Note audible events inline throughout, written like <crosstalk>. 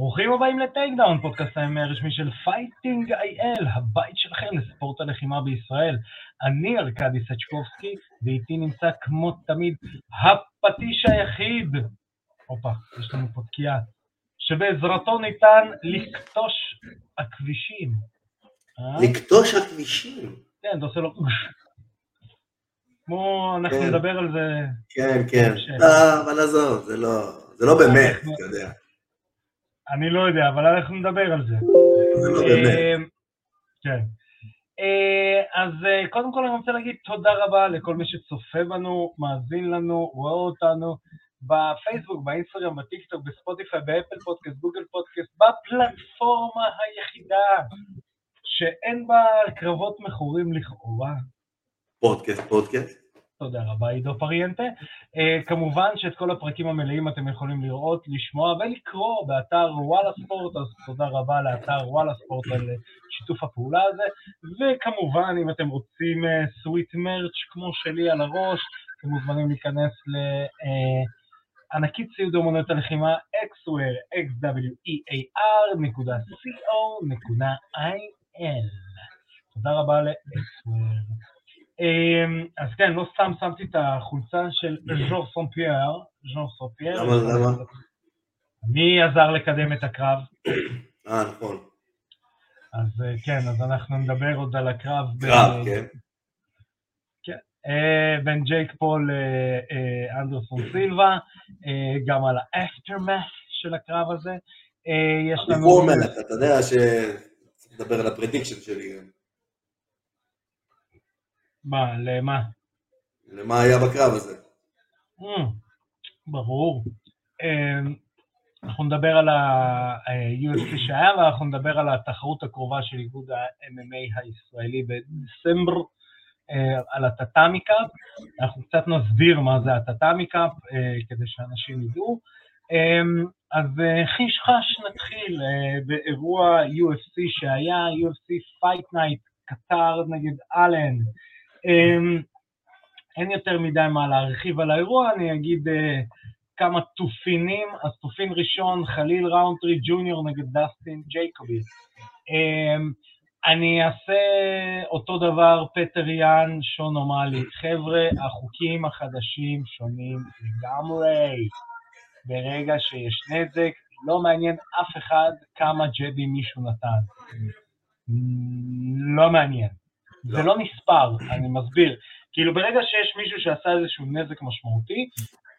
ברוכים הבאים ל Takedown, פודקאסט ה-MMA הרשמי של Fighting IL, הבית שלכם לספורט הלחימה בישראל. אני ארכדי סצ'קובסקי, ואיתי נמצא כמו תמיד הפטיש היחיד, הופה, יש לנו פה תקיעה, שבעזרתו ניתן לקטוש הכבישים. אה? לקטוש הכבישים? כן, אתה עושה לו... כמו, אנחנו כן. נדבר על זה. כן, כן. לא, אבל עזוב, זה לא, זה לא באמת, אתה יודע. אני לא יודע, אבל אנחנו נדבר על זה. זה לא באמת. אה, כן. אה, אז אה, קודם כל אני רוצה להגיד תודה רבה לכל מי שצופה בנו, מאזין לנו, רואה אותנו בפייסבוק, באינסטגרם, בטיקטוק, בספוטיפיי, באפל פודקאסט, גוגל פודקאסט, בפלטפורמה היחידה שאין בה קרבות מכורים לכאורה. פודקאסט, פודקאסט. תודה רבה, עידו פריאנטה. Uh, כמובן שאת כל הפרקים המלאים אתם יכולים לראות, לשמוע ולקרוא באתר וואלה ספורט, אז תודה רבה לאתר וואלה ספורט על אה, שיתוף הפעולה הזה. וכמובן, אם אתם רוצים סוויט מרץ' כמו שלי על הראש, אתם מוזמנים להיכנס לענקית ציוד אומנות הלחימה xware. תודה רבה ל-xware. אמ, אז כן, לא סתם שמתי את החולצה של ז'ורז' סן פייר, ז'ורז' סן פייר. למה, למה? מי עזר לקדם את הקרב? אה, נכון. אז אה, כן, אז אנחנו נדבר עוד על הקרב קרב, כן. אה, בין ג'ייק פול לאנדרסון סילבה, אה, גם על ה aftermath של הקרב הזה. יש לנו... בפורמט, אתה יודע ש... לדבר על ה prediction שלי. מה, למה? למה היה בקרב הזה. ממ, ברור. אמ, אנחנו נדבר על ה-UFC שהיה, ואנחנו נדבר על התחרות הקרובה של איגוד ה-MMA הישראלי בדצמבר, אה, על ה Tatami Cup. אנחנו קצת נסביר מה זה ה Tatami Cup, אה, כדי שאנשים ידעו. אמ, אז אה, חיש חש נתחיל אה, באירוע UFC שהיה, UFC Fight Night, קטר נגד אלן. אמ, אין יותר מדי מה להרחיב על האירוע, אני אגיד אה, כמה תופינים. אז תופין ראשון, חליל ראונטרי ג'וניור נגד דסטין ג'ייקובי. אמ, אני אעשה אותו דבר, פטר יאן, שון אומאלי. חבר'ה, החוקים החדשים שונים לגמרי. ברגע שיש נזק, לא מעניין אף אחד כמה ג'די מישהו נתן. לא מעניין. זה לא נספר, אני מסביר. כאילו ברגע שיש מישהו שעשה איזשהו נזק משמעותי,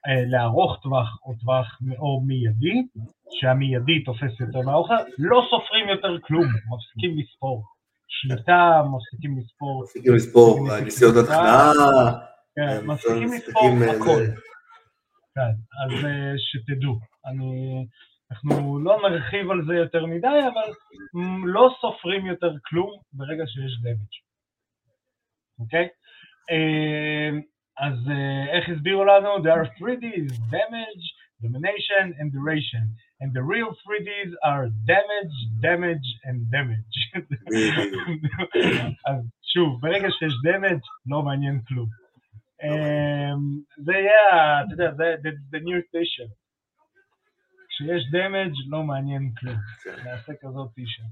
אה, לארוך טווח או טווח או מיידי, שהמיידי תופס יותר מהאוכל, לא סופרים יותר כלום, מפסיקים לספור. שליטה, מפסיקים לספור, מפסיקים לספור, ניסיונות התחנה. כן, אה, מפסיקים לספור אה, הכל. כן, אז שתדעו. אני, אנחנו לא נרחיב על זה יותר מדי, אבל לא סופרים יותר כלום ברגע שיש דמג'. אוקיי? אה, אז אה, איך הסבירו לנו? There are 3Ds, damage, domination and duration. And the real 3Ds are damage, damage and damage. <laughs> אז שוב, ברגע שיש damage, לא מעניין כלום. אמ, זה יהיה, ה- אתה יודע, זה the- the new station. כשיש damage, לא מעניין כלום. כן. נעשה כזאת טישרט.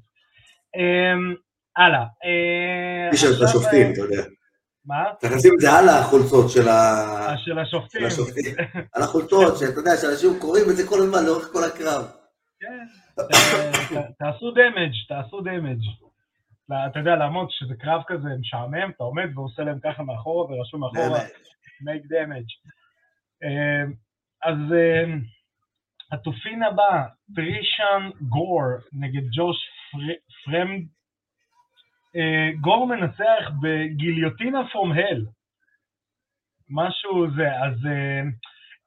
אמ, הלאה. אה, טישרט עכשיו, לשופטים, אה, אתה יודע. מה? צריך לשים את זה על החולצות של ה- אה, של השופטים. של השופטים. על החולצות, <laughs> שאתה יודע, שאנשים קוראים את זה כל הזמן, לאורך כל הקרב. כן. תעשו damage, תעשו. לא, אתה יודע, לעמוד, שזה קרב כזה משעמם, אתה עומד ועושה להם ככה מאחורה, ורשום מאחורה, make damage. אמ, אז התופין הבא, טרישן גור נגד ג'וש פר- פרמד. אה, גור מנצח בגיליוטינה from hell. משהו זה, אז אה,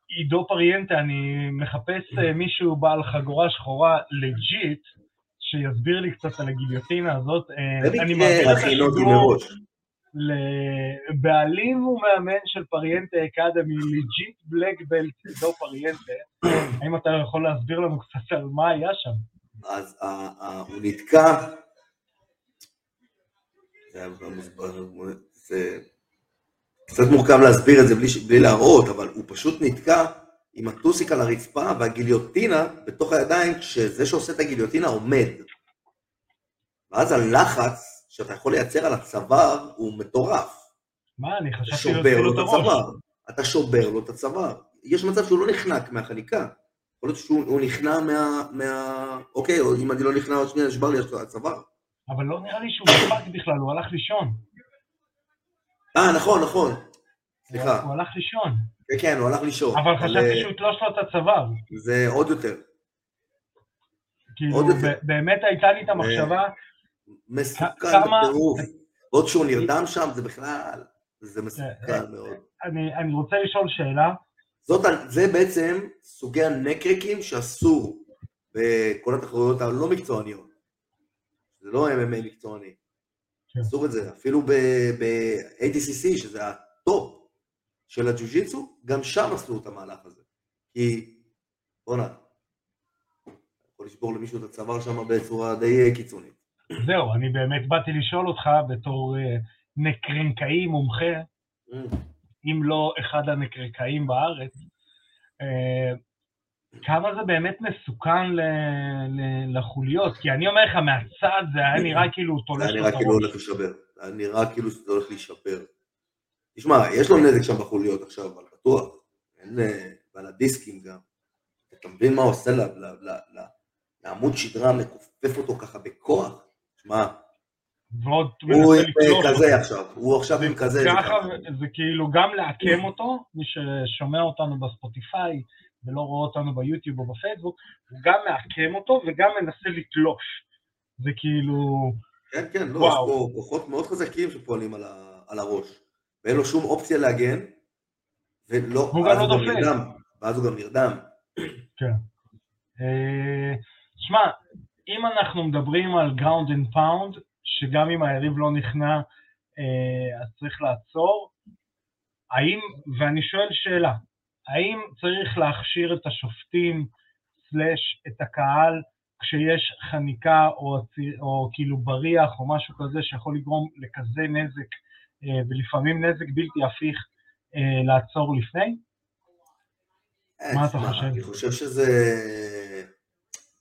עידו פריאנטה, אני מחפש אה, מישהו בעל חגורה שחורה legit, שיסביר לי קצת על הגיליוטינה הזאת. אני מעביר את אותי השידור. לבעלים ומאמן של פריאנטה אקדמי, ליג'יט בלק בלט, עידו פריאנטה. האם אתה יכול להסביר לנו קצת על מה היה שם? אז הוא נתקע, זה קצת מורכב להסביר את זה בלי בלי להראות, אבל הוא פשוט נתקע עם הטוסיק על הרצפה והגיליוטינה בתוך הידיים, כשזה שעושה את הגיליוטינה עומד. ואז הלחץ שאתה יכול לייצר על הצוואר הוא מטורף. מה, אני חשבתי שובר להוציא לו את את. הצוואר. אתה שובר לו את הצוואר. יש מצב שהוא לא נחנק מהחניקה. יכול להיות שהוא הוא נכנע מה... מה... אוקיי, או אם אני לא נכנע עוד שנייה, נשבר לי הצוואר. אבל לא נראה לי שהוא נדפק בכלל, הוא הלך לישון. אה, נכון, נכון. סליחה. הוא הלך לישון. כן, כן, הוא הלך לישון. אבל אה, חשבתי שהוא יתלוש לו את הצוואר. זה עוד יותר. כאילו, באמת הייתה לי את המחשבה, מסוכן כמה- בטירוף. עוד שהוא נרדם שם, זה בכלל, זה אה, מסוכן מאוד. אני רוצה לשאול שאלה, זאת, זה בעצם סוגי הנקרקים שאסור בכל התחרויות הלא מקצועניות. זה לא MMA מקצועני. כן. אסור את זה. אפילו ב-ADCC, שזה ה top של הג'ו-ג'יצו, גם שם עשו את המהלך הזה. כי, בואנה, יכול לשבור למישהו את הצוואר שם בצורה די אה, קיצונית. זהו, אני באמת באתי לשאול אותך בתור אה, neck crank אי מומחה, ממ. אם לא אחד ה neck crank אים בארץ, אה, כמה זה באמת מסוכן ל- ל- לחוליות? כי אני אומר לך, מהצד זה היה נראה כאילו הוא זה תולש היה לו נראה את כאילו הראש. הולך. זה היה נראה כאילו שזה הולך להישבר. תשמע, יש לו נזק שם בחוליות עכשיו, אבל בטוח. אין... אה, ועל הדיסקים גם. אתה מבין מה הוא עושה לעמוד שדרה, מכופף אותו ככה בכוח? ועוד הוא עם אה, אותו. כזה עכשיו, הוא עכשיו עם כזה. ככה, זה כאילו גם לעקם אותו, מי ששומע אותנו בספוטיפיי ולא רואה אותנו ביוטיוב או בפייסבוק, הוא גם מעקם אותו וגם מנסה לתלוש. זה כאילו, כן, כן, לא, וואו. יש פה כוחות מאוד חזקים שפועלים על ה- על הראש. ואין לו שום אופציה להגן, ולא, גם לא הוא גם נופל. נרדם. ואז הוא גם נרדם. כן. אה, שמע, אם אנחנו מדברים על ground and pound, שגם אם היריב לא נכנע, אה, אז צריך לעצור, האם, ואני שואל שאלה, האם צריך להכשיר את השופטים, סלאש את הקהל, כשיש חניקה או, או כאילו בריח או משהו כזה שיכול לגרום לכזה נזק, אה, ולפעמים נזק בלתי הפיך, אה, לעצור לפני? אה, מה אתה חושב? אני חושב שזה...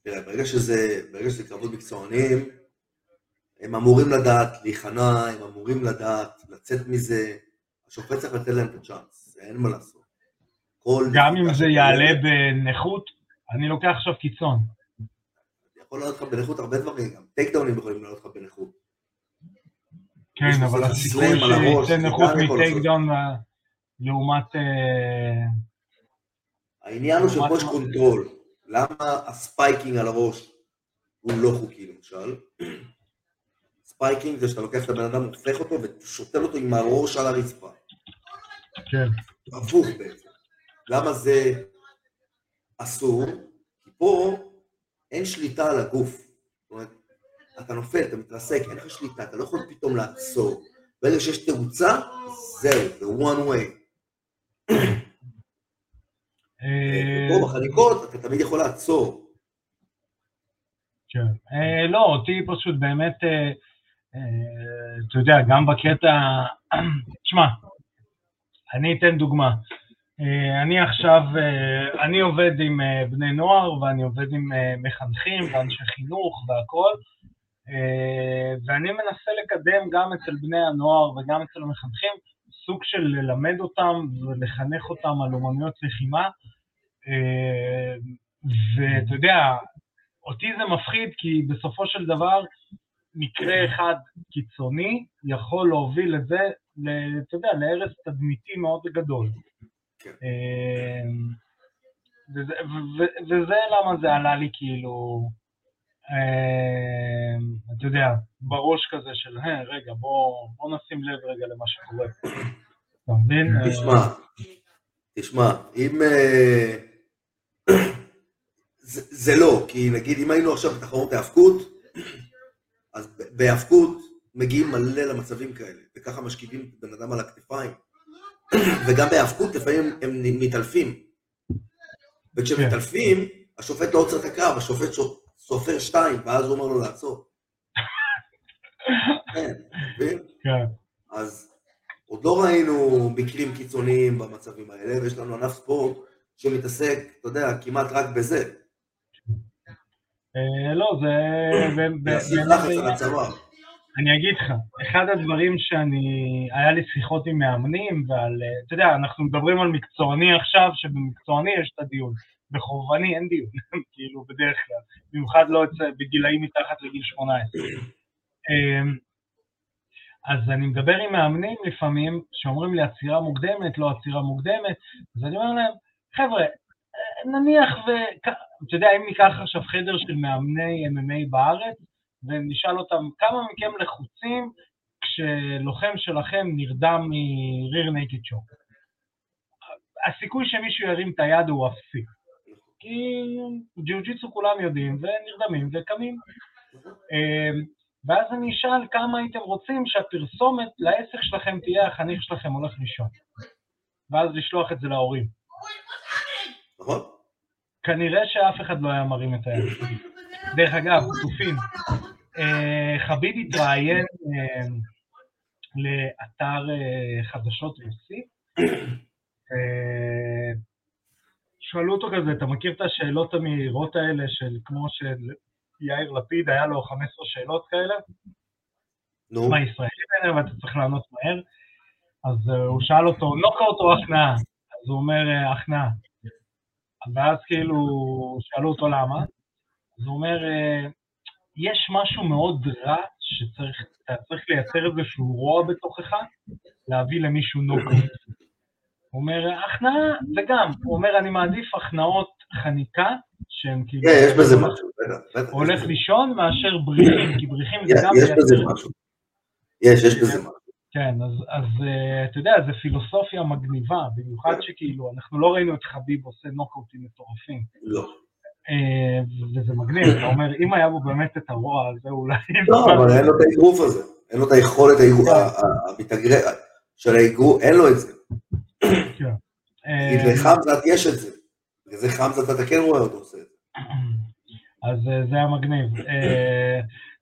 תראה, ברגע שזה, ברגע שזה קרבות מקצוענים, הם אמורים לדעת להיכנע, הם אמורים לדעת לצאת מזה, השופט צריך לתת להם את הצ'אנס, אין מה לעשות. כל גם אם זה יעלה בנכות, אני לוקח עכשיו קיצון. יכול לעלות לך בנכות הרבה דברים, גם takedown ים יכולים לעלות לך בנכות. כן, אבל הסיכוי שייתן נכות מ takedown לעומת... אה, העניין הוא של פוש מה- קונטרול. למה ה spiking על הראש הוא לא חוקי למשל? spiking זה שאתה לוקח את הבן אדם, הופך אותו ושותל אותו עם הראש על הרצפה. כן, הפוך בעצם. למה זה אסור? כי פה אין שליטה על הגוף. זאת אומרת, אתה נופל, אתה מתרסק, אין לך שליטה, אתה לא יכול פתאום לעצור. ברגע שיש תאוצה, זהו, זה one way. אה, פה בחניקות אתה תמיד יכול לעצור. כן. אה, לא, אותי פשוט באמת, אה, אה, אתה יודע, גם בקטע... <clears throat> תשמע, אני אתן דוגמה. אה, אני עכשיו, אה, אני עובד עם אה, בני נוער ואני עובד עם מחנכים ואנשי חינוך והכול, ואני מנסה לקדם גם אצל בני הנוער וגם אצל המחנכים סוג של ללמד אותם ולחנך אותם על אומנויות לחימה. ואתה יודע, אותי זה מפחיד כי בסופו של דבר מקרה אחד קיצוני יכול להוביל את זה, ל- אתה יודע, להרס תדמיתי מאוד גדול. כן. אה, וזה, וזה למה זה עלה לי כאילו, אה, אתה יודע, בראש כזה של, "אה, רגע, בוא, בוא נשים לב רגע למה שקורה. אתה מבין? תשמע, תשמע, אם... אה, זה, זה לא, כי נגיד אם היינו עכשיו בתחרות ההאבקות, אז בהאבקות מגיעים מלא למצבים כאלה, וככה משכיבים בן אדם על הכתפיים. וגם בהאבקות לפעמים הם נ- מתעלפים. וכשמתעלפים, השופט לא עוצר את הקרב, השופט שו- סופר שתיים, ואז הוא אומר לו לעצור. <laughs> כן, מבין? כן, אז עוד לא ראינו מקרים קיצוניים במצבים האלה, ויש לנו ענף ספורט שמתעסק, אתה יודע, כמעט רק בזה. אה, לא, זה... <coughs> להוסיף לחץ על הצוואר. אני אגיד לך, אחד הדברים שאני, היה לי שיחות עם מאמנים ועל, אתה יודע, אנחנו מדברים על מקצועני עכשיו, שבמקצועני יש את הדיון. בחובבני אין דיון, <laughs> כאילו, בדרך כלל. במיוחד לא בגילאים מתחת לגיל 18. אמ, אז אני מדבר עם מאמנים לפעמים, שאומרים לי עצירה מוקדמת, לא עצירה מוקדמת, אז אני אומר להם, חבר'ה, נניח ו... אתה יודע, אם ניקח עכשיו חדר של מאמני MMA בארץ, ונשאל אותם, כמה מכם לחוצים כשלוחם שלכם נרדם מריר נייקד שוק? הסיכוי שמישהו ירים את היד הוא אפסי. כי ג'יוג'יצו כולם יודעים, ונרדמים וקמים. אמ, ואז אני אשאל כמה הייתם רוצים שהפרסומת לעסק שלכם תהיה החניך שלכם הולך לישון. ואז לשלוח את זה להורים. נכון. כנראה שאף אחד לא היה מרים את היד. דרך אגב, אה, חביב התראיין אה, לאתר אה, חדשות רוסי, שאלו אותו כזה, אתה מכיר את השאלות המהירות האלה של כמו של יאיר לפיד, היה לו 15 שאלות כאלה? נו. מה, ישראלי ביניהם ואתה צריך לענות מהר? אז הוא שאל אותו, נוקאוט או הכנעה? אז הוא אומר, הכנעה. ואז כאילו, שאלו אותו למה? אז הוא אומר, יש משהו מאוד רע שצריך, אתה צריך לייצר איזשהו רוע בתוכך, להביא למישהו נוקאוט. הוא אומר, הכנעה זה גם, הוא אומר, אני מעדיף הכנעות חניקה, שהם כאילו... כן, יש בזה משהו, בטח. הולך לישון מאשר בריחים, כי בריחים זה גם... יש בזה משהו. יש, יש בזה משהו. כן, אז, אז אה, אתה יודע, זו פילוסופיה מגניבה, במיוחד שכאילו, אנחנו לא ראינו את חביב עושה נוקאוטים מטורפים. לא. אה, וזה מגניב, אתה אומר, אם היה בו באמת את הרוע הזה, אולי... לא, אבל אין לו את האגרוף הזה. אין לו את היכולת של האגרוף, אין לו את זה. כן. כי לחמזת יש את זה. וזה חמזת אתה כן רואה אותו עושה את זה. אז אה, זה היה מגניב.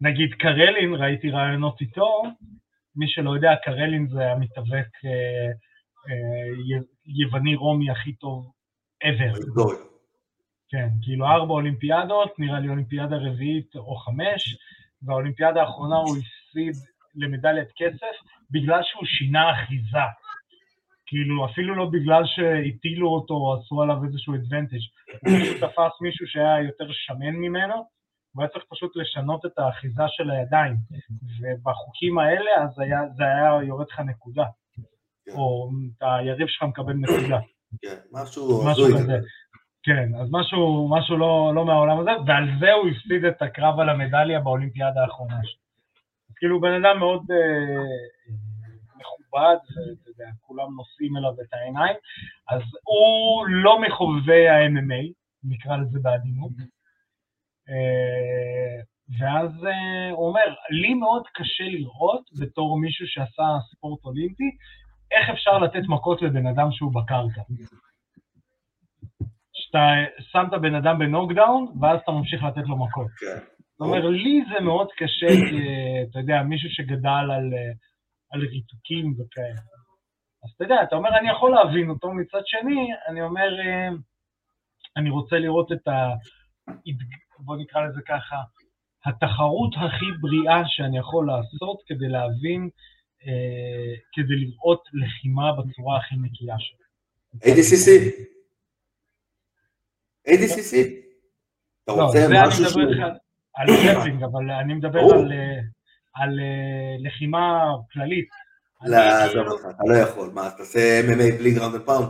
נגיד קרלין, ראיתי רעיונות איתו, מי שלא יודע, קרלין זה המתאבק יווני רומי הכי טוב ever. כן, כאילו ארבע אולימפיאדות, נראה לי אולימפיאדה רביעית או חמש, והאולימפיאדה האחרונה הוא הפסיד למדליית כסף בגלל שהוא שינה אחיזה. כאילו, אפילו לא בגלל שהטילו אותו או עשו עליו איזשהו advantage. הוא פשוט תפס מישהו שהיה יותר שמן ממנו, הוא היה צריך פשוט לשנות את האחיזה של הידיים. ובחוקים האלה, אז היה, זה היה יורד לך נקודה. או היריב שלך מקבל נקודה. כן, משהו כזה. כן, אז משהו, משהו לא, לא מהעולם הזה, ועל זה הוא הפסיד את הקרב על המדליה באולימפיאדה האחרונה שלו. כאילו בן אדם מאוד אה, מכובד, ואתה יודע, כולם נושאים אליו את העיניים, אז הוא לא מחובבי ה-MMA, נקרא לזה בעדינות. אה, ואז אה, הוא אומר, לי מאוד קשה לראות בתור מישהו שעשה ספורט אולימפי, איך אפשר לתת מכות לבן אדם שהוא בקרקע. שאתה שם את הבן אדם בנוקדאון, ואז אתה ממשיך לתת לו מכות. כן. זאת אומרת, לי זה מאוד קשה, אתה יודע, מישהו שגדל על, על ריתוקים וכאלה. אז אתה יודע, אתה אומר, אני יכול להבין אותו, מצד שני, אני אומר, אני רוצה לראות את ה... בוא נקרא לזה ככה, התחרות הכי בריאה שאני יכול לעשות כדי להבין, אה, כדי לראות לחימה בצורה הכי נקייה שלה. ADCC. ADCC. אתה לא, רוצה זה אני משהו מדבר שהוא... על spiking, אבל אני מדבר. על, אה, אה, לחימה כללית. לא, עזוב אותך, אתה לא יכול. מה, אז תעשה MMA בלי ground ו pound?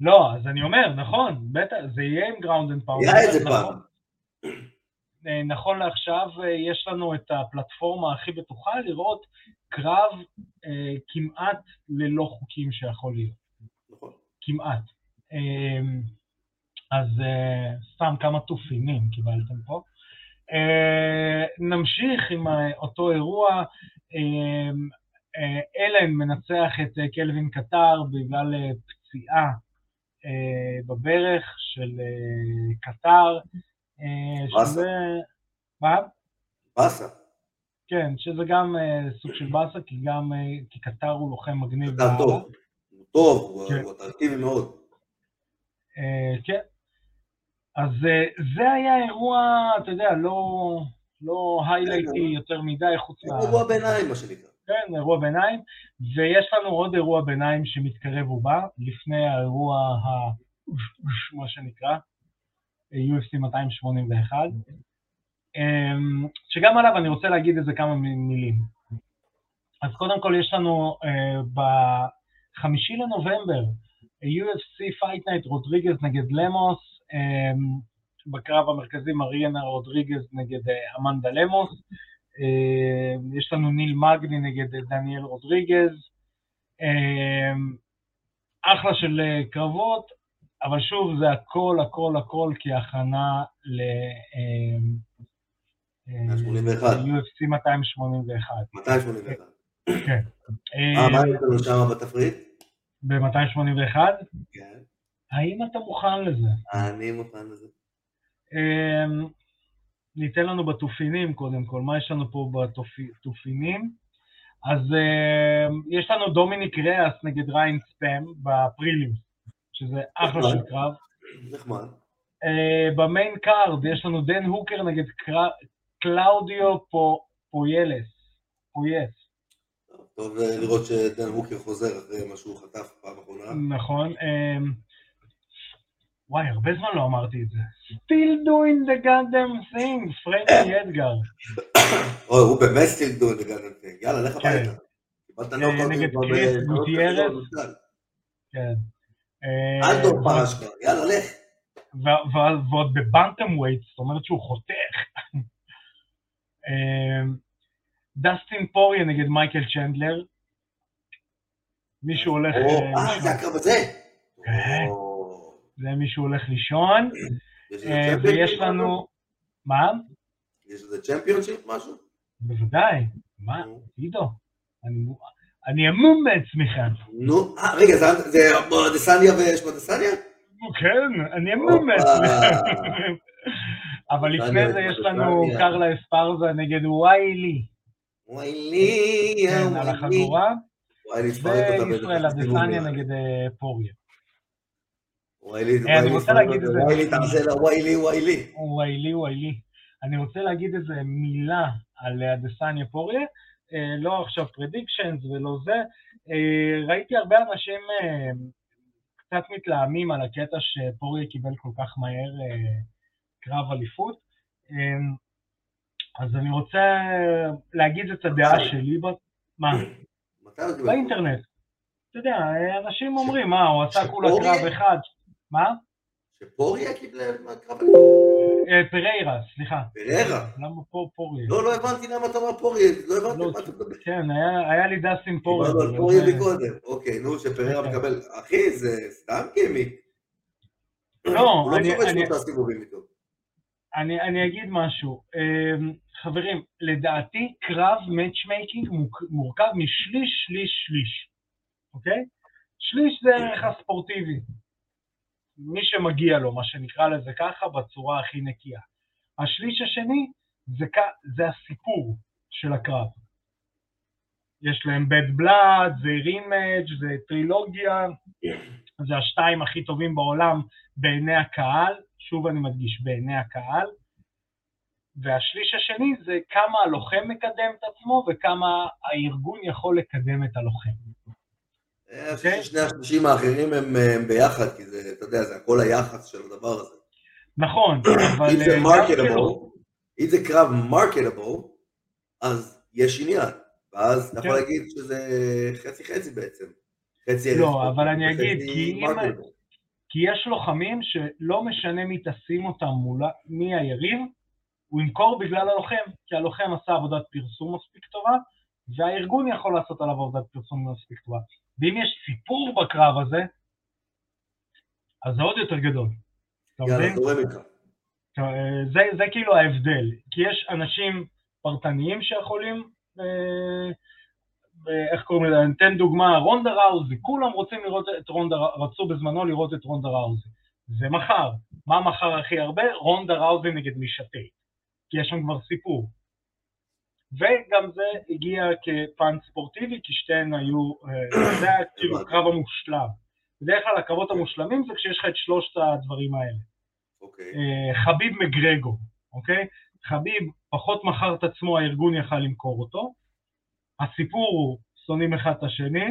לא, אז אני אומר, נכון, בטח, זה יהיה עם ground and pound. היה את זה נכון. פעם. אה, נכון לעכשיו יש לנו את הפלטפורמה הכי בטוחה לראות קרב אה, כמעט ללא חוקים שיכול להיות, נכון. כמעט. אה, אז אה, סתם כמה תופינים קיבלתם פה. אה, נמשיך עם ה- אותו אירוע. אה, אה, אלן מנצח את אה, קלווין קטר בגלל אה, פציעה אה, בברך של אה, קטר. אה, באסה. שזה... מה? באסה. כן, שזה גם אה, סוג של באסה, כי גם, אה, כי קטר הוא לוחם מגניב. קטר טוב. הוא טוב, הוא כן. אטרקטיבי מאוד. אה, כן. אז אה, זה היה אירוע, אתה יודע, לא, לא היילייטי יותר מדי, חוץ מה... אירוע ביניים, מה שנקרא. כן, אירוע ביניים, ויש לנו עוד אירוע ביניים שמתקרב ובא, לפני האירוע ה... מה שנקרא, UFC 281, שגם עליו אני רוצה להגיד איזה כמה מילים. אז קודם כל יש לנו uh, בחמישי לנובמבר, UFC Fight Night רודריגז נגד למוס, בקרב המרכזי מריאנה רודריגז נגד uh, אמנדה למוס, uh, יש לנו ניל מגני נגד uh, דניאל רודריגז, uh, אחלה של uh, קרבות, אבל שוב, זה הכל, הכל, הכל כהכנה ל... UFC 281. 281. כן. אה, מה יש לנו שם בתפריט? ב-281? כן. האם אתה מוכן לזה? אני מוכן לזה. אמ, ניתן לנו בתופינים קודם כל, מה יש לנו פה בתופינים? אז אמ, יש לנו דומיניק ריאס נגד ריאן ספאן ב prelims, שזה אחלה של קרב. נחמד. Uh, ב main card יש לנו דן הוקר נגד קלאודיו פואייס. פויאס. טוב לראות שדן הוקר חוזר אחרי מה שהוא חטף פעם אחרונה. נכון. וואי, הרבה זמן לא אמרתי את זה. Still doing the goddamn thing, פרנקי אדגר. אוי, הוא באמת still doing the goddamn thing. יאללה, לך כן. הביתה. אה, נגד קריס גוטיירס. כן. אלדור אה, פרש כבר, יאללה, לך. ועוד בבנטם ווייט, זאת אומרת שהוא חותך. <laughs> אמ, דסטין פוריה נגד מייקל צ'נדלר. מישהו הולך... אה, זה הקרב הזה? כן. זה מישהו הולך לישון. אה, ויש לנו... מה? יש איזה צ'מפיונשיפ משהו? בוודאי. מה? עידו. אני המום מעצמך. נו, אה, רגע, זה דסניה ויש פה דסניה? כן, אני המום מעצמך. אבל לפני זה יש לנו קרלה אספרזה נגד ויילי. ויילי, כן, על החגורה. וישראל אדסניה נגד אה, פוריה. אה, אני רוצה להגיד איזה... ויילי תעשה לה ויילי ויילי. ויילי ויילי. אני רוצה להגיד איזה מילה על אדסניה פוריה. אה, לא עכשיו פרדיקשנס ולא זה. ראיתי הרבה אנשים קצת מתלהמים על הקטע שפוריה קיבל כל כך מהר קרב אליפות. אז אני רוצה להגיד את הדעה שלי, מה? <clears throat> באינטרנט. אתה יודע, אנשים אומרים, מה, הוא עשה כולה קרב אחד. מה? שפוריה קיבל קרב אה, פריירה, סליחה. פריירה? למה פה פוריה? לא, לא הבנתי למה אתה אומר פוריה, לא הבנתי לא, מה אתה מדבר. כן, היה לי דסטין פוריה. דיברנו על פוריה מקודם, אוקיי, נו, שפריירה כן. מקבל. אחי, זה סתם gimme. לא, אני... לא איתו. אני, אני אגיד משהו. אמ, חברים, לדעתי קרב matchmaking מורכב משליש, שליש, שליש, אוקיי? שליש זה הערך הספורטיבי. מי שמגיע לו, מה שנקרא לזה ככה, בצורה הכי נקייה. השליש השני זה, זה הסיפור של הקרב. יש להם bad blood, זה רימג', זה טרילוגיה, זה השתיים הכי טובים בעולם בעיני הקהל, שוב אני מדגיש, בעיני הקהל. והשליש השני זה כמה הלוחם מקדם את עצמו וכמה הארגון יכול לקדם את הלוחם. אוקיי? ששני השלישים האחרים הם, ביחד, כי זה, אתה יודע, זה הכל היחס של הדבר הזה. נכון, <clears throat> אבל... אם זה marketable, אם זה קרב marketable, אז יש עניין. ואז אתה יכול כן. להגיד שזה חצי חצי בעצם. חצי לא, אבל אני אגיד. כי יש לוחמים שלא משנה מי תשים אותם מול מי היריב, הוא ימכור בגלל הלוחם, כי הלוחם עשה עבודת פרסום מספיק טובה, והארגון יכול לעשות עליו עבודת פרסום מספיק טובה. ואם יש סיפור בקרב הזה, אז זה עוד יותר גדול. יאללה, זורם איתך. זה, זה כאילו ההבדל, כי יש אנשים פרטניים שיכולים אה, איך קוראים לזה, אני אתן דוגמה, רונדה ראוזי, כולם רוצים לראות את רונדה, רצו בזמנו לראות את רונדה ראוזי. זה מחר. מה מחר הכי הרבה? רונדה ראוזי נגד מישתי. כי יש שם כבר סיפור. וגם זה הגיע כפן ספורטיבי, כי שתיהן היו, אה, זה היה כאילו הקרב המושלם. בדרך כלל הקרבות המושלמים זה כשיש לך את שלושת הדברים האלה. אוקיי. אה, חביב מגרגו, אוקיי? חביב פחות מכר את עצמו, הארגון יכל למכור אותו. הסיפור הוא שונאים אחד את השני,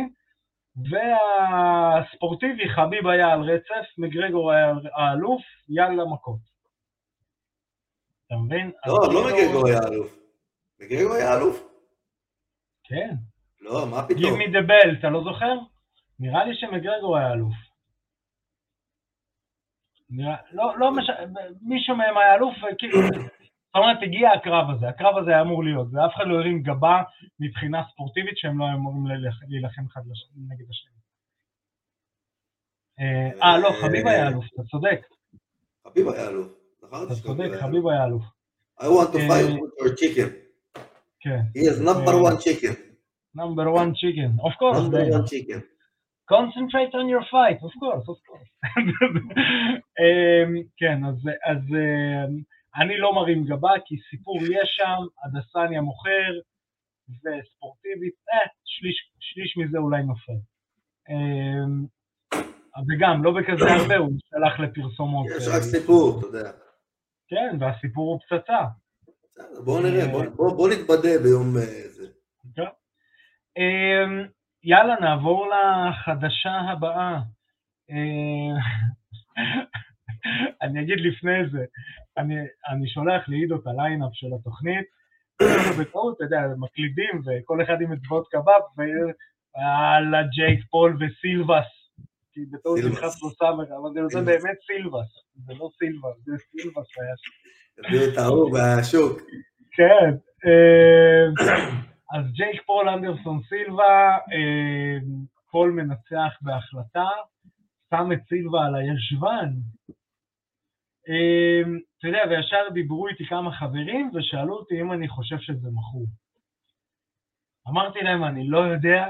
והספורטיבי, חביב היה על רצף, מגרגור היה האלוף, יאללה מכות. אתה מבין? לא, לא כאילו- מגרגו היה אלוף. מגרגו היה אלוף? כן. לא, מה Give פתאום? me the bell, אתה לא זוכר? נראה לי שמגרגור היה אלוף. נראה, לא, לא מש... מישהו מהם היה אלוף, וכאילו, זאת אומרת, הגיע הקרב הזה, הקרב הזה היה אמור להיות, ואף אחד לא הרים גבה מבחינה ספורטיבית שהם לא היו אמורים להילחם אחד. נגד השני. אה, אה, לא, חביב היה אלוף, אתה צודק, חביב היה אלוף. זכרתי אתה שחביב צודק, חביב היה אלוף, I want to אה, fight with your chicken. כן. He is number אה, one chicken. number one chicken, of course, number one chicken. concentrate on your fight, of course, of course. אמ, <laughs> כן, אז, אז אמ, אני לא מרים גבה, כי סיפור יש שם, הדסניה מוכר, וספורטיבית, אה, שליש, שליש מזה אולי נופל. אמ, וגם, לא בכזה הרבה, הוא שלח לפרסומות. יש אה, רק סיפור, אתה יודע. כן, והסיפור הוא פצצה. בסדר, בואו נראה, נתבדה ביום אה, זה. אמ, יאללה, נעבור לחדשה הבאה. אמ, <laughs> אני אגיד לפני זה, אני, אני שולח לעידו את ה lineup של התוכנית, <coughs> בטעות, אתה יודע, מקלידים וכל אחד עם אצבעות קבב, ויאללה, ג'ייק פול וסילבס. כי בטעות. נכנס לו סמך, אבל זה-. באמת סילבס, זה לא סילבס, זה סילבס היה שם. תביאו את ההוא מהשוק. כן, אה, אז ג'ייק פול אנדרסון סילבה, אה, פול מנצח בהחלטה, שם את סילבה על הישבן. אה, אתה יודע, וישר דיברו איתי כמה חברים ושאלו אותי אם אני חושב שזה מכור. אמרתי להם, אני לא יודע,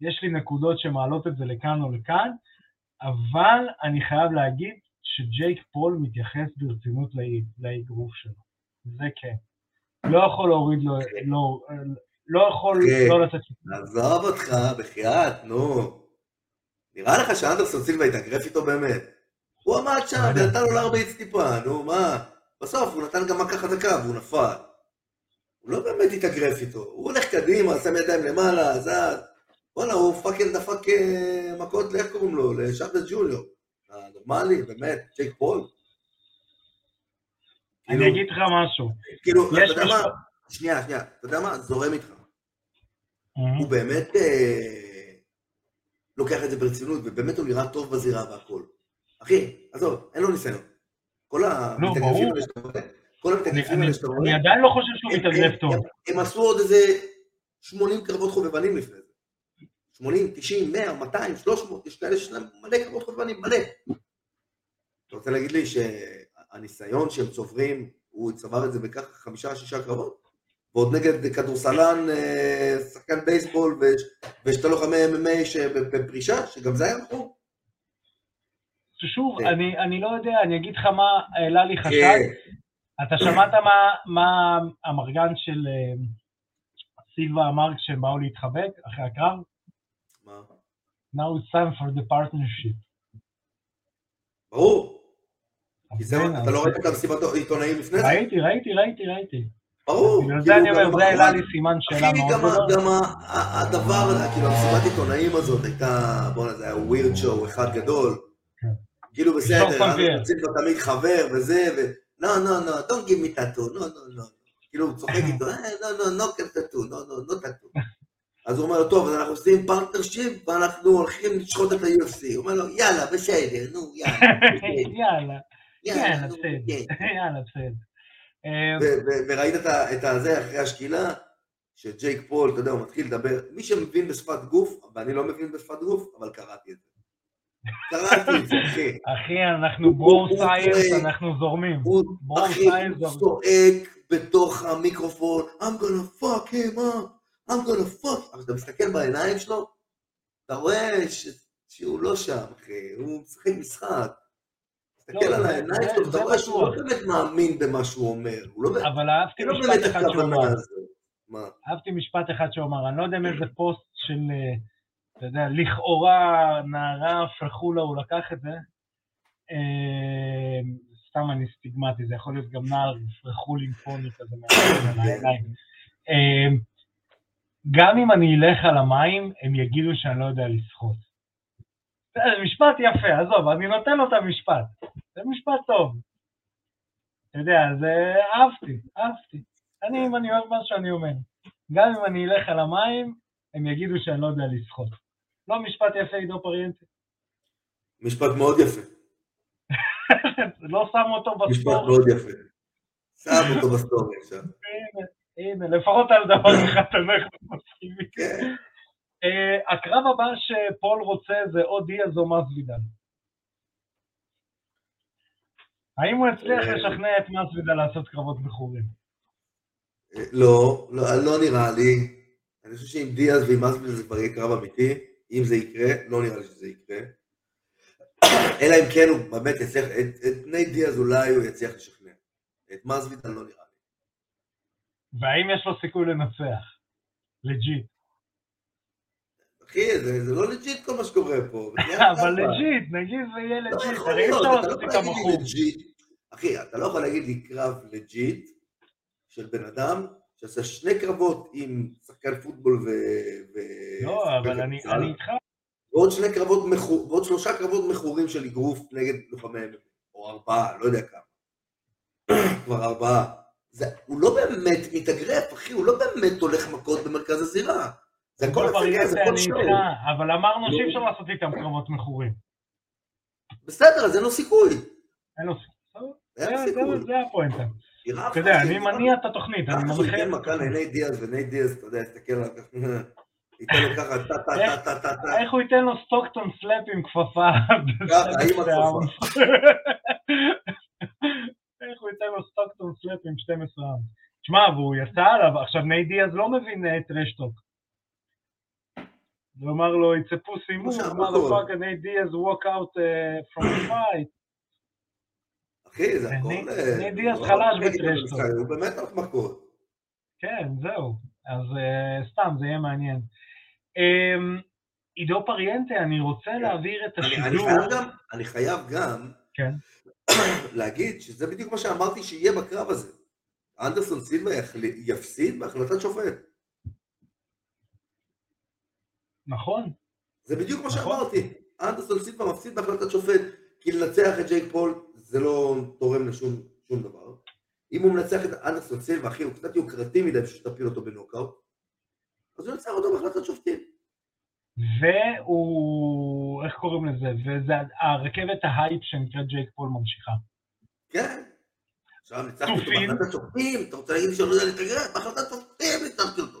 יש לי נקודות שמעלות את זה לכאן או לכאן, אבל אני חייב להגיד שג'ייק פול מתייחס ברצינות לאגרוף שלו. זה כן. לא יכול להוריד לו, לא, לא יכול כן. לא לתת... עזוב אותך, בחייאת, נו. נראה לך שאנדרסון סילבה התאגרף איתו באמת? הוא עמד שם לא. ונתן לו להרביץ טיפה, נו מה? בסוף הוא נתן גם מכה חזקה והוא נפל. הוא לא באמת התאגרף איתו, הוא הולך קדימה, שם ידיים למעלה, זז. וואלה, הוא fucking דפק אה, מכות, לאיך קוראים לו? לצ'אבס ג'וניור. אה, נורמלי, באמת, ג'ייק פול. אני כאילו- אגיד לך משהו. כאילו, אתה יודע מה? שנייה, שנייה, אתה יודע מה? זורם איתך. הוא באמת אה, לוקח את זה ברצינות, ובאמת הוא נראה טוב בזירה והכל. אחי, עזוב, אין לו ניסיון. כל המתאגרפים ברור. האלה שאתה רואה, כל המתאגרפים אני האלה שאתה רואה, אני עדיין לא חושב שהוא מתאגרף הם- טוב. הם- עשו עוד איזה 80 קרבות חובבנים לפני. 80, 90, 100, 200, 300, יש כאלה שיש להם מלא קרבות חובבנים, מלא. אתה רוצה להגיד לי שהניסיון שהם צוברים, הוא צבר את זה בככה חמישה, שישה קרבות? ועוד נגד כדורסלן, אה, שחקן בייסבול ושתי לוחמי MMA שבפרישה, שגם זה היה מכור? שוב, כן. אני אני לא יודע, אני אגיד לך מה העלה לי חשד. כן. אתה שמעת מה- מה המרגן של אה, סילבה אמר כשהם באו להתחבק אחרי הקרב? Now it's time for the partnership. ברור. כי אז זה, כן, אתה לא ראית את המסיבת עיתונאים לפני זה? ראיתי, ראיתי, ראיתי, ראיתי. ברור. בגלל זה כאילו, אני אומר, זה העלה לי סימן שאלה מאוד גדול. גם הדבר, כאילו, המסיבת עיתונאים הזאת הייתה, בואנה, זה היה ווירד שואו אחד גדול. כן. כאילו, בסדר. אנחנו סילבה תמיד חבר וזה, ו... לא, לא, לא, don't give me tattoo, לא, לא, לא. כאילו, הוא צוחק <laughs> איתו, אה, לא, לא, no tattoo, לא, לא, no tattoo. אז הוא אומר לו, טוב, אז אנחנו עושים partnership, ואנחנו הולכים לשחוט את ה-UFC. הוא אומר לו, יאללה, בסדר, נו, יאללה, <laughs> יאללה, יאללה, בסדר. יאללה, וראית את הזה אחרי השקילה, שג'ייק פול, אתה יודע, הוא מתחיל לדבר, מי שמבין בשפת גוף, ואני לא מבין בשפת גוף, אבל קראתי את זה. קראתי את זה, <laughs> אחי. אחי, אנחנו הוא science. אנחנו זורמים. הוא, ברור, אחי, הוא. צועק בתוך המיקרופון, I'm gonna fuck him up, I'm gonna fuck. אבל אתה מסתכל בעיניים שלו, אתה רואה ש- שהוא לא שם, אחי, הוא משחק משחק. תסתכל לא, על העיניים שלו, זה ואתה רואה שהוא לא. באמת מאמין במה שהוא אומר. הוא לא אבל אהבתי לו משפט אחד שהוא אמר. מה? אהבתי משפט אחד שהוא אמר, אני לא יודע מאיזה פוסט של, אה, אתה יודע, לכאורה נערה פרחולה הוא לקח את זה. אה, סתם אני סטיגמטי, זה יכול להיות גם נער פרחול פוני כזה מעניין על העיניים. אה, גם אם אני אלך על המים, הם יגידו שאני לא יודע לשחות. זה משפט יפה, עזוב, אני נותן לו את המשפט. זה משפט טוב. אתה יודע, זה אהבתי, אהבתי. אני, אם אני אוהב משהו, אני אומר. גם אם אני אלך על המים, הם יגידו שאני לא יודע לשחות. לא משפט יפה, עידו פריאנטי. משפט מאוד יפה. <laughs> לא שם אותו בסטורי. משפט מאוד יפה. שם אותו בסטורי עכשיו. הנה, לפחות על דבר אחד אנחנו מסכימים. כן. אה, הקרב הבא שפול רוצה זה או דיאז או מסבידל. האם הוא הצליח אה, לשכנע את מסבידל לעשות קרבות מכורים? לא, לא, לא נראה לי. אני חושב שעם דיאז ועם אסקרן זה כבר יהיה קרב אמיתי. אם זה יקרה, לא נראה לי שזה יקרה. אלא אם כן הוא באמת יצליח, את, בני דיאז אולי הוא יצליח לשכנע. את מסבידל לא נראה. והאם יש לו סיכוי לנצח? ל legit. אחי, זה, זה לא legit כל מה שקורה פה. <laughs> אבל legit, נגיד זה יהיה לא legit, הרי אי אפשר לא לעשות איתם. legit. אחי, אתה לא יכול להגיד לי קרב legit של בן אדם שעשה שני קרבות עם שחקן פוטבול ו... ו- לא, אבל אני אני איתך, ועוד שני קרבות. ועוד שלושה קרבות מכורים של אגרוף נגד לוחמי או ארבעה, לא יודע כמה. <clears throat> כבר ארבעה. זה, הוא לא באמת מתאגרף, אחי, הוא לא באמת הולך מכות במרכז הזירה. זה הכל כל הצגה, זה וריאציה כל אני שואו. אבל אמרנו לא. שאי אפשר לעשות איתם קרבות מכורים. בסדר, אז אין לו סיכוי. אין לו סיכוי. זה- סיכוי. זה- זה הפואנטה. אתה יודע, אני מניע את התוכנית, אני מנחה... ייתן את מכה. לנייט דיאז, ונייט דיאז, אתה יודע, יסתכל עליו ככה, ייתן לו ככה, טה טה טה טה טה טה, איך הוא ייתן לו Stockton slap עם כפפה? ככה, עם ב-12 הכפפה. <laughs> איך הוא ייתן לו Stockton slap עם 12 ounce? תשמע, והוא יצא עליו, עכשיו נייט דיאז לא מבין אה, trash talk. הוא אמר לו, it's a pussy move, שאמרו. motherfucker, נייט דיאז walk out uh, from the fight. אחי, זה ניי- הכל... אה, ניי דיאז לא חלש נגד בטרשטוק. הוא באמת הולך מכות. כן, זהו. אז uh, סתם, זה יהיה מעניין. Um, עידו פריאנטה, אני רוצה כן. להעביר את אני- אני השידור. חייב גם, אני חייב גם כן. להגיד שזה בדיוק מה שאמרתי שיהיה בקרב הזה. אנדרסון סילבה יחל- יפסיד בהחלטת שופט. נכון, זה בדיוק מה נכון. שאמרתי. אנדרסון סילבה מפסיד בהחלטת שופט, כי לנצח את ג'ייק פול זה לא תורם לשום שום דבר. אם הוא מנצח את אנדרסון סילבה, אחי, הוא קצת יוקרתי מדי בשביל שתפיל אותו בנוקאוט, אז הוא ינצח אותו בהחלטת שופטים. והוא, איך קוראים לזה? וזה הרכבת ההייפ שנקראת ג'ייק פול ממשיכה. כן. עכשיו ניצחתי אותו תופין. בהחלטת שופטים, אתה רוצה להגיד שאני לא יודע לתגרף? בהחלטת שופטים ניצחתי אותו.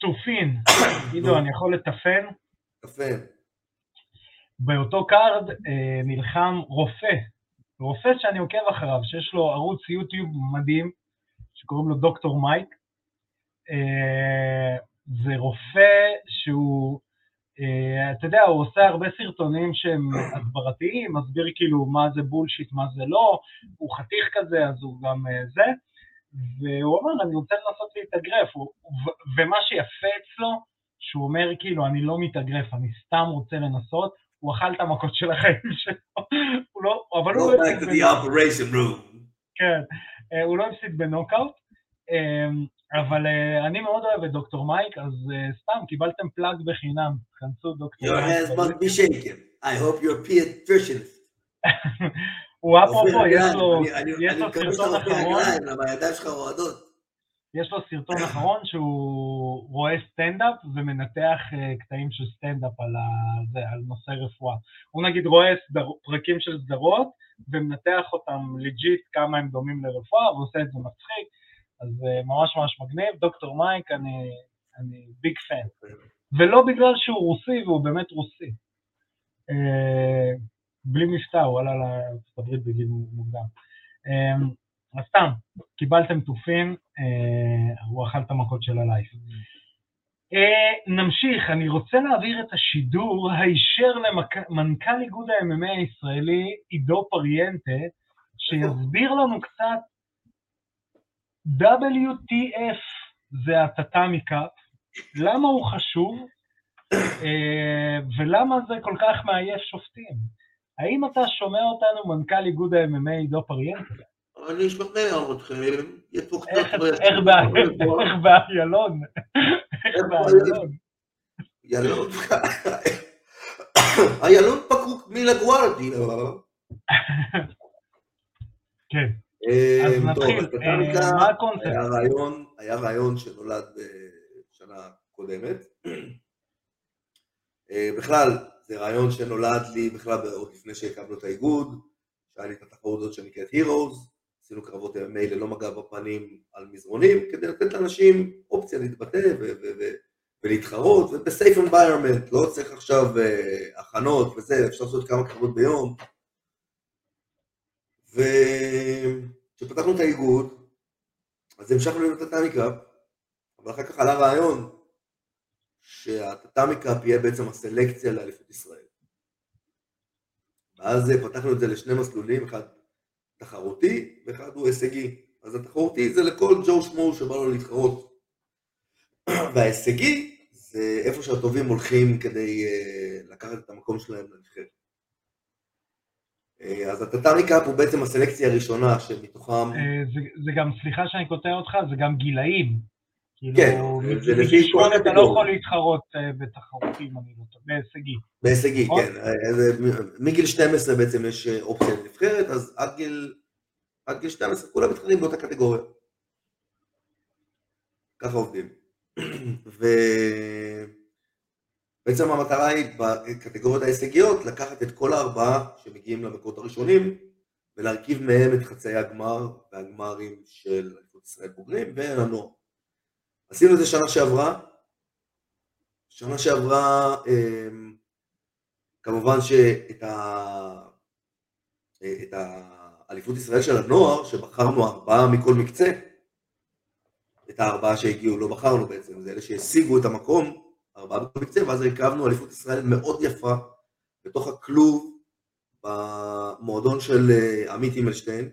תופין, <coughs> עידו, אני יכול לטפן? יפה. באותו card אה, נלחם רופא, רופא שאני עוקב אחריו, שיש לו ערוץ יוטיוב מדהים, שקוראים לו דוקטור מייק. זה רופא שהוא, אה, אתה יודע, הוא עושה הרבה סרטונים שהם הסברתיים, מסביר כאילו מה זה bullshit, מה זה לא, הוא חתיך כזה, אז הוא גם אה, זה, והוא אומר, אני רוצה לנסות להתאגרף, ומה שיפה אצלו, שהוא אומר כאילו, אני לא מתאגרף, אני סתם רוצה לנסות, הוא אכל את המכות של החיים <laughs> שלו, הוא לא, אבל הוא לא הפסיד בנוקאוט. כן, אה, הוא לא הפסיד בנוקאוט, אבל אה, אני מאוד אוהב את דוקטור מייק, אז אה, סתם, קיבלתם פלאג בחינם, כנסו דוקטור Your מייק. hands must be shaken. I hope you're pediatrician. <laughs> הוא אפרופו, יש לו סרטון אחרון. יש לו סרטון אחרון שהוא רואה סטנדאפ ומנתח אה, קטעים של סטנדאפ על, ה- על נושא רפואה. הוא נגיד רואה סדר, פרקים של סדרות ומנתח אותם legit כמה הם דומים לרפואה ועושה את זה מצחיק, אז אה, ממש ממש מגניב. דוקטור מייק, אני, אני big fan. ולא בגלל שהוא רוסי, והוא באמת רוסי. אה, בלי מבטא, הוא עלה לארצות הברית בגיל מוקדם. אה, אז סתם, קיבלתם תופין, אה, הוא אכל את המכות של הלייף. אה, נמשיך, אני רוצה להעביר את השידור הישר למנכ"ל איגוד ה-MMA הישראלי, עידו פריאנטה, שיסביר לנו קצת WTF זה הטאטאמי קאפ, למה הוא חשוב, אה, ולמה זה כל כך מעייף שופטים? האם אתה שומע אותנו, מנכ"ל איגוד ה-MMA דו פריאנטה? אני אשכנע אתכם, יש פה קצת... איך באיילון? איך באיילון? ילון, איילון פקוק מלגוארדי. כן. אז נתחיל, מה הקונספט? היה רעיון שנולד בשנה קודמת. בכלל, זה רעיון שנולד לי בכלל עוד לפני שהקמנו את האיגוד, שהיה לי את התחרות הזאת שנקראת Heroes, עשינו קרבות MMA ללא מגע בפנים על מזרונים, כדי לתת לאנשים אופציה להתבטא ולהתחרות, ובסייף אנביירמנט, לא צריך עכשיו הכנות וזה, אפשר לעשות כמה קרבות ביום. וכשפתחנו את האיגוד, אז המשכנו להיות הטאמי קראפ, אבל אחר כך עלה רעיון שהטאטאמי קראפ יהיה בעצם הסלקציה לאליפות ישראל. ואז פתחנו את זה לשני מסלולים, אחד תחרותי ואחד הוא הישגי. אז התחרותי זה לכל ג'ו שמו שבא לו להתחרות. <clears throat> וההישגי זה איפה שהטובים הולכים כדי uh, לקחת את המקום שלהם לנבחרת. Uh, אז הטאטאמי קאפ הוא בעצם הסלקציה הראשונה שמתוכם... Uh, זה, זה גם, סליחה שאני קוטע אותך, זה גם גילאים. כאילו, כן, זה לפי כל אתה לא יכול להתחרות בתחרותים, אני לא טועה, בהישגי. בהישגי, נכון? כן. מגיל 12 בעצם יש אופציה לנבחרת, אז עד גיל, עד גיל 12 כולם מתחרים באותה קטגוריה. ככה עובדים. <clears throat> ובעצם המטרה היא בקטגוריות ההישגיות לקחת את כל הארבעה שמגיעים למקורות הראשונים ולהרכיב מהם את חצאי הגמר והגמרים של ישראל בוגרים והנוער. עשינו את זה שנה שעברה. שנה שעברה, אמ, כמובן שאת ה... את האליפות ישראל של הנוער, שבחרנו ארבעה מכל מקצה, את הארבעה שהגיעו, לא בחרנו בעצם, זה אלה שהשיגו את המקום, ארבעה מקצה, ואז הרכבנו אליפות ישראל מאוד יפה, בתוך הכלוב, במועדון של אה, עמית הימלשטיין,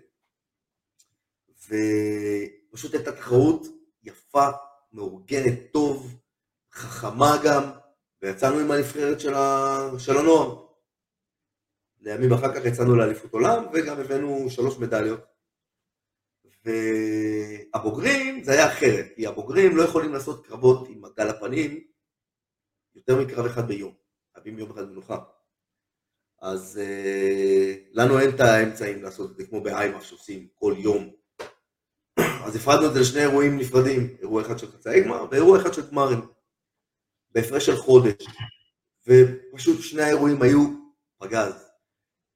ופשוט הייתה תחרות יפה, מאורגנת טוב, חכמה גם, ויצאנו עם הנבחרת של, ה... של הנוער. לימים אחר כך יצאנו לאליפות עולם, וגם הבאנו שלוש מדליות. והבוגרים זה היה אחרת, כי הבוגרים לא יכולים לעשות קרבות עם מגל הפנים יותר מקרב אחד ביום, חייבים יום אחד מנוחה. אז uh, לנו אין את האמצעים לעשות את זה כמו באיימאף שעושים כל יום אז הפרדנו את זה לשני אירועים נפרדים, אירוע אחד של חצאי גמר ואירוע אחד של גמרים, בהפרש של חודש, ופשוט שני האירועים היו פגז,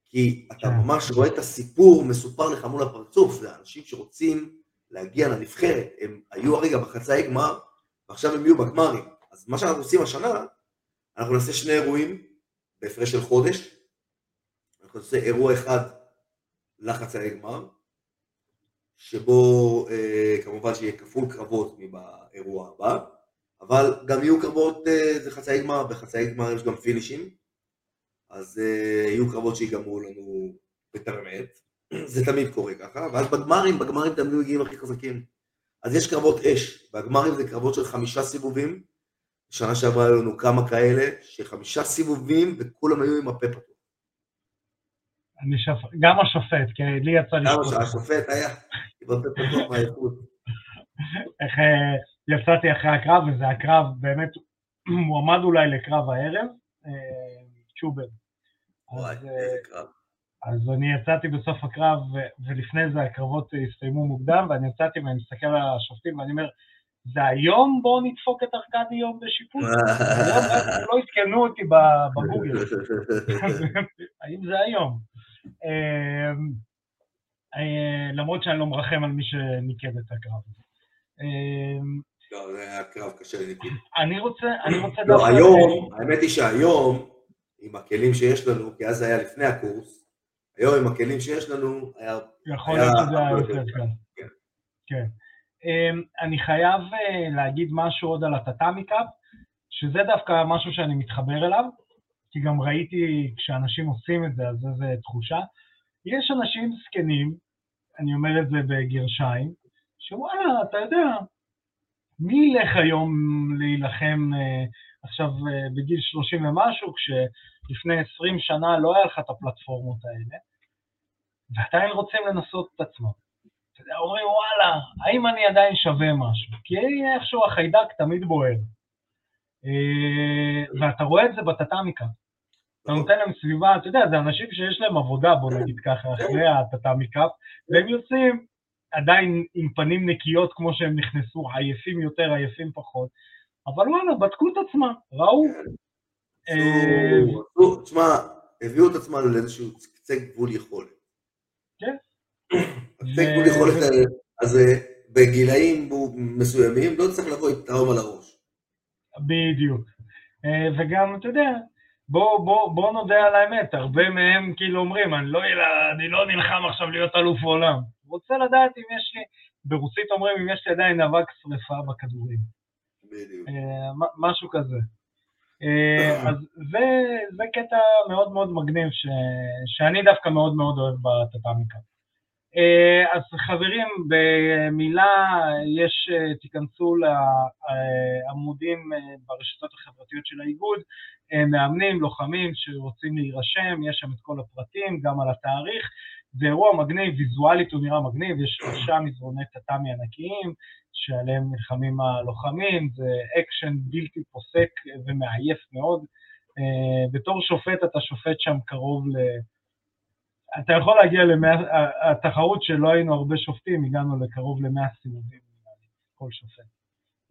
כי אתה ממש רואה את הסיפור מסופר לך מול הפרצוף, זה אנשים שרוצים להגיע לנבחרת, הם היו הרגע בחצאי גמר, ועכשיו הם יהיו בגמרים. אז מה שאנחנו עושים השנה, אנחנו נעשה שני אירועים בהפרש של חודש, אנחנו נעשה אירוע אחד לחצאי גמר, שבו אה, כמובן שיהיה כפול קרבות מבאירוע הבא, אבל גם יהיו קרבות, אה, זה חצאי גמר, בחצאי גמר יש גם פינישים, אז אה, יהיו קרבות שיגמרו לנו בתרמט, <clears throat> זה תמיד קורה ככה, ואז בגמרים, בגמרים תמיד מגיעים הכי חזקים. אז יש קרבות אש, והגמרים זה קרבות של חמישה סיבובים, בשנה שעברה היו לנו כמה כאלה, שחמישה סיבובים וכולם היו עם הפה פתוח. שופ... גם השופט, כי לי יצא לשפוט. גם השופט היה עם הפה פתוח מהאיכות. איך אה, יצאתי אחרי הקרב, וזה הקרב באמת <clears throat> מועמד אולי לקרב הערב, אה, צ'ובר. וואי, איזה קרב. אז אני יצאתי בסוף הקרב, ולפני זה הקרבות הסתיימו מוקדם, ואני יצאתי ואני מסתכל על השופטים ואני אומר, זה היום בואו נדפוק את ארכדי יום בשיפוט? לא עדכנו אותי בגוגל. האם זה היום? אמ, אה, למרות שאני לא מרחם על מי שניקד את הקרב. אמ, לא, זה היה קרב קשה לניקוד. אני רוצה, אני רוצה... לא, היום, האמת היא שהיום, עם הכלים שיש לנו, כי אז זה היה לפני הקורס, היום עם הכלים שיש לנו, היה... יכול להיות שזה היה יותר קל. כן. אמ, אני חייב אה, להגיד משהו עוד על הטאטאמי קאפ, שזה דווקא משהו שאני מתחבר אליו, כי גם ראיתי כשאנשים עושים את זה, אז איזה תחושה. יש אנשים זקנים, אני אומר את זה בגרשיים, שוואלה, אתה יודע, מי ילך היום להילחם, אה, עכשיו אה, בגיל 30 ומשהו, כשלפני 20 שנה לא היה לך את הפלטפורמות האלה, ועדיין רוצים לנסות את עצמם. אתה יודע, אומרים, וואלה, האם אני עדיין שווה משהו? כי איכשהו החיידק תמיד בוער. אה, ואתה רואה את זה בטטמיקה. אתה נותן להם סביבה, אתה יודע, זה אנשים שיש להם עבודה, בוא נגיד ככה, אחרי הטטמיקה, והם יוצאים עדיין עם פנים נקיות כמו שהם נכנסו, עייפים יותר, עייפים פחות, אבל וואלה, בדקו את עצמם, ראו. אה, תשמע, הביאו את עצמם לאיזשהו קצה גבול יכולת. כן. קצה גבול יכולת אז בגילאים מסוימים לא צריך לבוא עם טראומה לראש. בדיוק. אה, וגם, אתה יודע, בוא, בוא, בוא נודה על האמת, הרבה מהם כאילו אומרים, אני לא, אני לא נלחם עכשיו להיות אלוף עולם. רוצה לדעת אם יש לי, ברוסית אומרים, אם יש לי עדיין אבק שרפה בכדורים. בדיוק. אה, משהו כזה. אה, אז זה, זה קטע מאוד מאוד מגניב, ש, שאני דווקא מאוד מאוד אוהב בטטמיקה. אה, אז חברים, במילה, יש, תיכנסו לעמודים ברשתות החברתיות של האיגוד, מאמנים, לוחמים שרוצים להירשם, יש שם את כל הפרטים, גם על התאריך. זה אירוע מגניב, ויזואלית הוא נראה מגניב, יש שלושה מזרוני טאטאמי ענקיים שעליהם נלחמים הלוחמים, זה אקשן בלתי פוסק ומעייף מאוד. בתור שופט אתה שופט שם קרוב ל... אתה יכול להגיע למאה, בתחרות שלא היינו הרבה שופטים, הגענו לקרוב למאה סיבובים, כל שופט.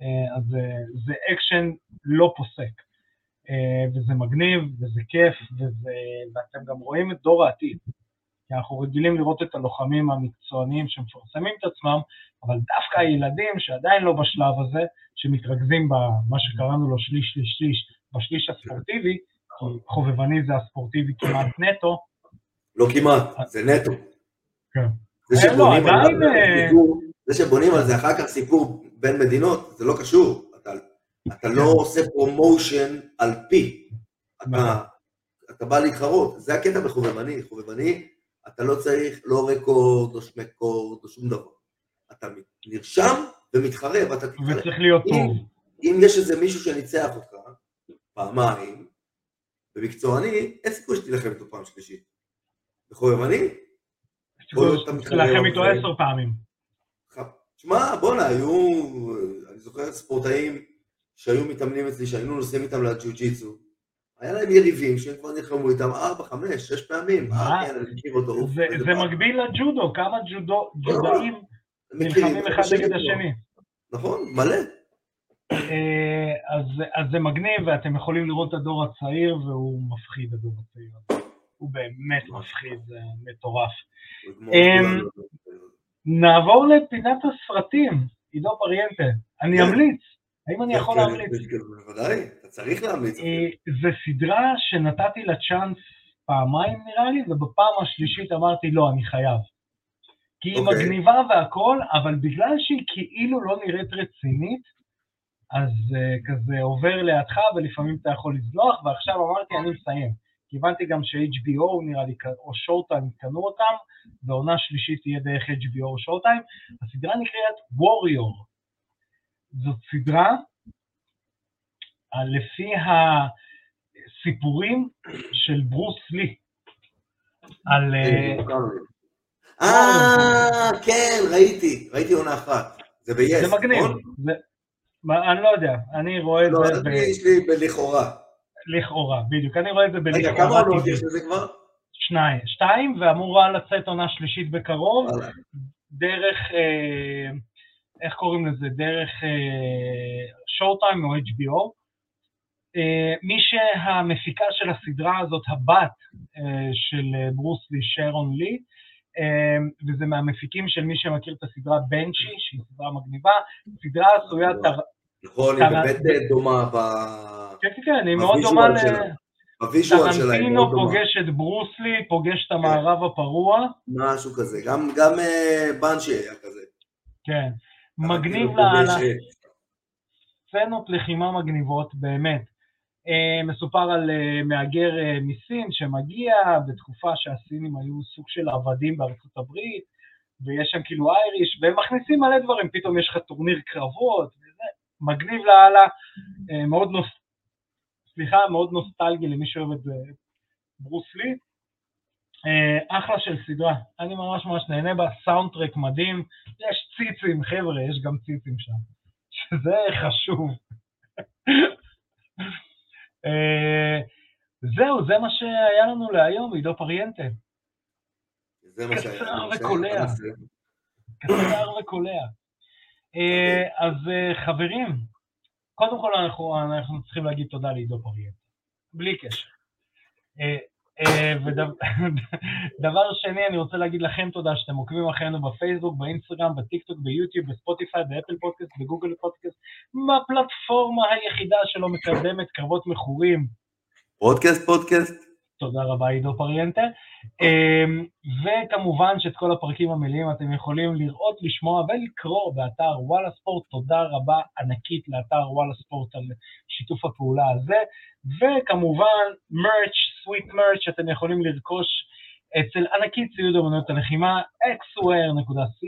אה, אז אה, זה אקשן לא פוסק, אה, וזה מגניב, וזה כיף, וזה, ואתם גם רואים את דור העתיד. כי אנחנו רגילים לראות את הלוחמים המקצוענים שמפרסמים את עצמם, אבל דווקא הילדים שעדיין לא בשלב הזה, שמתרכזים במה שקראנו לו שליש, שליש, שליש, בשליש הספורטיבי, חובבני זה הספורטיבי כמעט נטו. לא כמעט, זה נטו. כן. זה אה, לא, שבונים, על, אה, זה שבונים על זה אחר כך סיפור בין מדינות, זה לא קשור. אתה, אתה לא כן. עושה promotion על פי. אתה, נכון. אתה בא להתחרות, זה הקטע בחובבני. חובבני אתה לא צריך לא record או שמקורד או שום דבר. אתה נרשם ומתחרה ואתה תתחרה. וצריך להיות אם, טוב. אם יש איזה מישהו שניצח אותך פעמיים, במקצועני, אין סיכוי שתילחם איתו פעם שלישית. בחובבני? תילחם איתו עשר פעמים. שמע, בואנה, היו, אני זוכר ספורטאים שהיו מתאמנים אצלי, שהיינו נוסעים איתם לג'ו-ג'יצו, היה להם יריבים שהם כבר נלחמו איתם ארבע, חמש, שש פעמים. אה, כן, אני מכיר אותו. זה מקביל לג'ודו, כמה ג'ודאים נלחמים אחד נגד השני. נכון, מלא. אה, אז זה מגניב, ואתם יכולים לראות את הדור הצעיר, והוא מפחיד, הדור הצעיר. הוא באמת מפחיד, זה מטורף. אמ, נעבור לפינת הסרטים, עידו פריאנטה. אני כן. אמליץ. האם אני יכול להמליץ? בוודאי, אתה צריך להמליץ. אה, זו סדרה שנתתי לה צ'אנס פעמיים נראה לי, ובפעם השלישית אמרתי לא, אני חייב. כי היא אוקיי. מגניבה והכל, אבל בגלל שהיא כאילו לא נראית רצינית, אז uh, כזה עובר לידך ולפעמים אתה יכול לזנוח, ועכשיו אמרתי אני מסיים. כי הבנתי גם ש-HBO נראה לי, או שואו-טיים קנו אותם, ועונה שלישית תהיה דרך HBO או שואו-טיים. הסדרה נקראת Warrior. זאת סדרה לפי הסיפורים של ברוס לי. על... אה, אה, כן, ראיתי, ראיתי עונה אחת. זה ב-yes, זה מגניב. נכון? אני לא יודע, אני רואה את לא, זה... לא, יש לי בלכאורה. לכאורה, בדיוק. אני רואה את זה בלכאורה. רגע, כמה עונות יש לזה כבר? שניים. שתיים, ואמורה לצאת עונה שלישית בקרוב, דרך... אה, איך קוראים לזה, דרך שואו-טיים אה, או HBO. אה, מי שהמפיקה של הסדרה הזאת, הבת של ברוסלי, שרון לי, וזה מהמפיקים של מי שמכיר את הסדרה בנצ'י, שהיא סדרה מגניבה, סדרה עשויה... נכון, היא באמת דומה ב... כן, כן, כן, היא מאוד דומה ל... ה visual שלה היא מאוד דומה. פוגש את ברוסלי, פוגש את המערב הפרוע. משהו כזה, גם באנשי היה כזה. כן. מגניב לאללה. סצנות לחימה מגניבות, באמת. אה, מסופר על אה, מהגר אה, מסין שמגיע בתקופה שהסינים היו סוג של עבדים בארצות הברית, ויש שם כאילו Irish, והם מכניסים מלא דברים, פתאום יש לך טורניר קרבות, מגניב לאללה, מאוד נוס... סליחה, מאוד נוסטלגי למי שאוהב את זה, ברוס לי. אה, אחלה של סדרה, אני ממש ממש נהנה בה, סאונד טרק מדהים, יש ציצים, חבר'ה, יש גם ציצים שם, <laughs> שזה חשוב. <laughs> אה, זהו, זה מה שהיה לנו להיום, עידו פריאנטה. זה מה שהיה. קצר וקולע. קצר וקולע. אה, אז חברים, קודם כל אנחנו, אנחנו צריכים להגיד תודה לעידו פריאנטה, בלי קשר. אה, ודבר <laughs> שני, אני רוצה להגיד לכם תודה שאתם עוקבים אחרינו בפייסבוק, באינסטגרם, בטיקטוק, ביוטיוב, בספוטיפיי, באפל פודקאסט, בגוגל פודקאסט, בפלטפורמה היחידה שלא מקדמת קרבות מכורים. פודקאסט, פודקאסט. תודה רבה עידו פריאנטה. אמ, וכמובן שאת כל הפרקים המלאים אתם יכולים לראות, לשמוע ולקרוא באתר וואלה ספורט. תודה רבה ענקית לאתר וואלה ספורט על שיתוף הפעולה הזה. וכמובן מרץ', סוויט מרץ', שאתם יכולים לרכוש אצל ענקית ציוד אמנות הלחימה, xwear.co.il,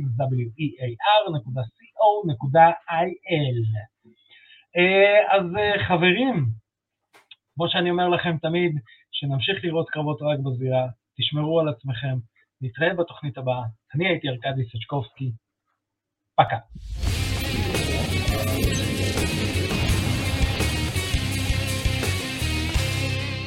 xwear.co.il. אה, אז אה, חברים, כמו שאני אומר לכם תמיד, שנמשיך לראות קרבות רק בזירה, תשמרו על עצמכם, נתראה בתוכנית הבאה. אני הייתי ארכדי סצ'קובסקי, פקה.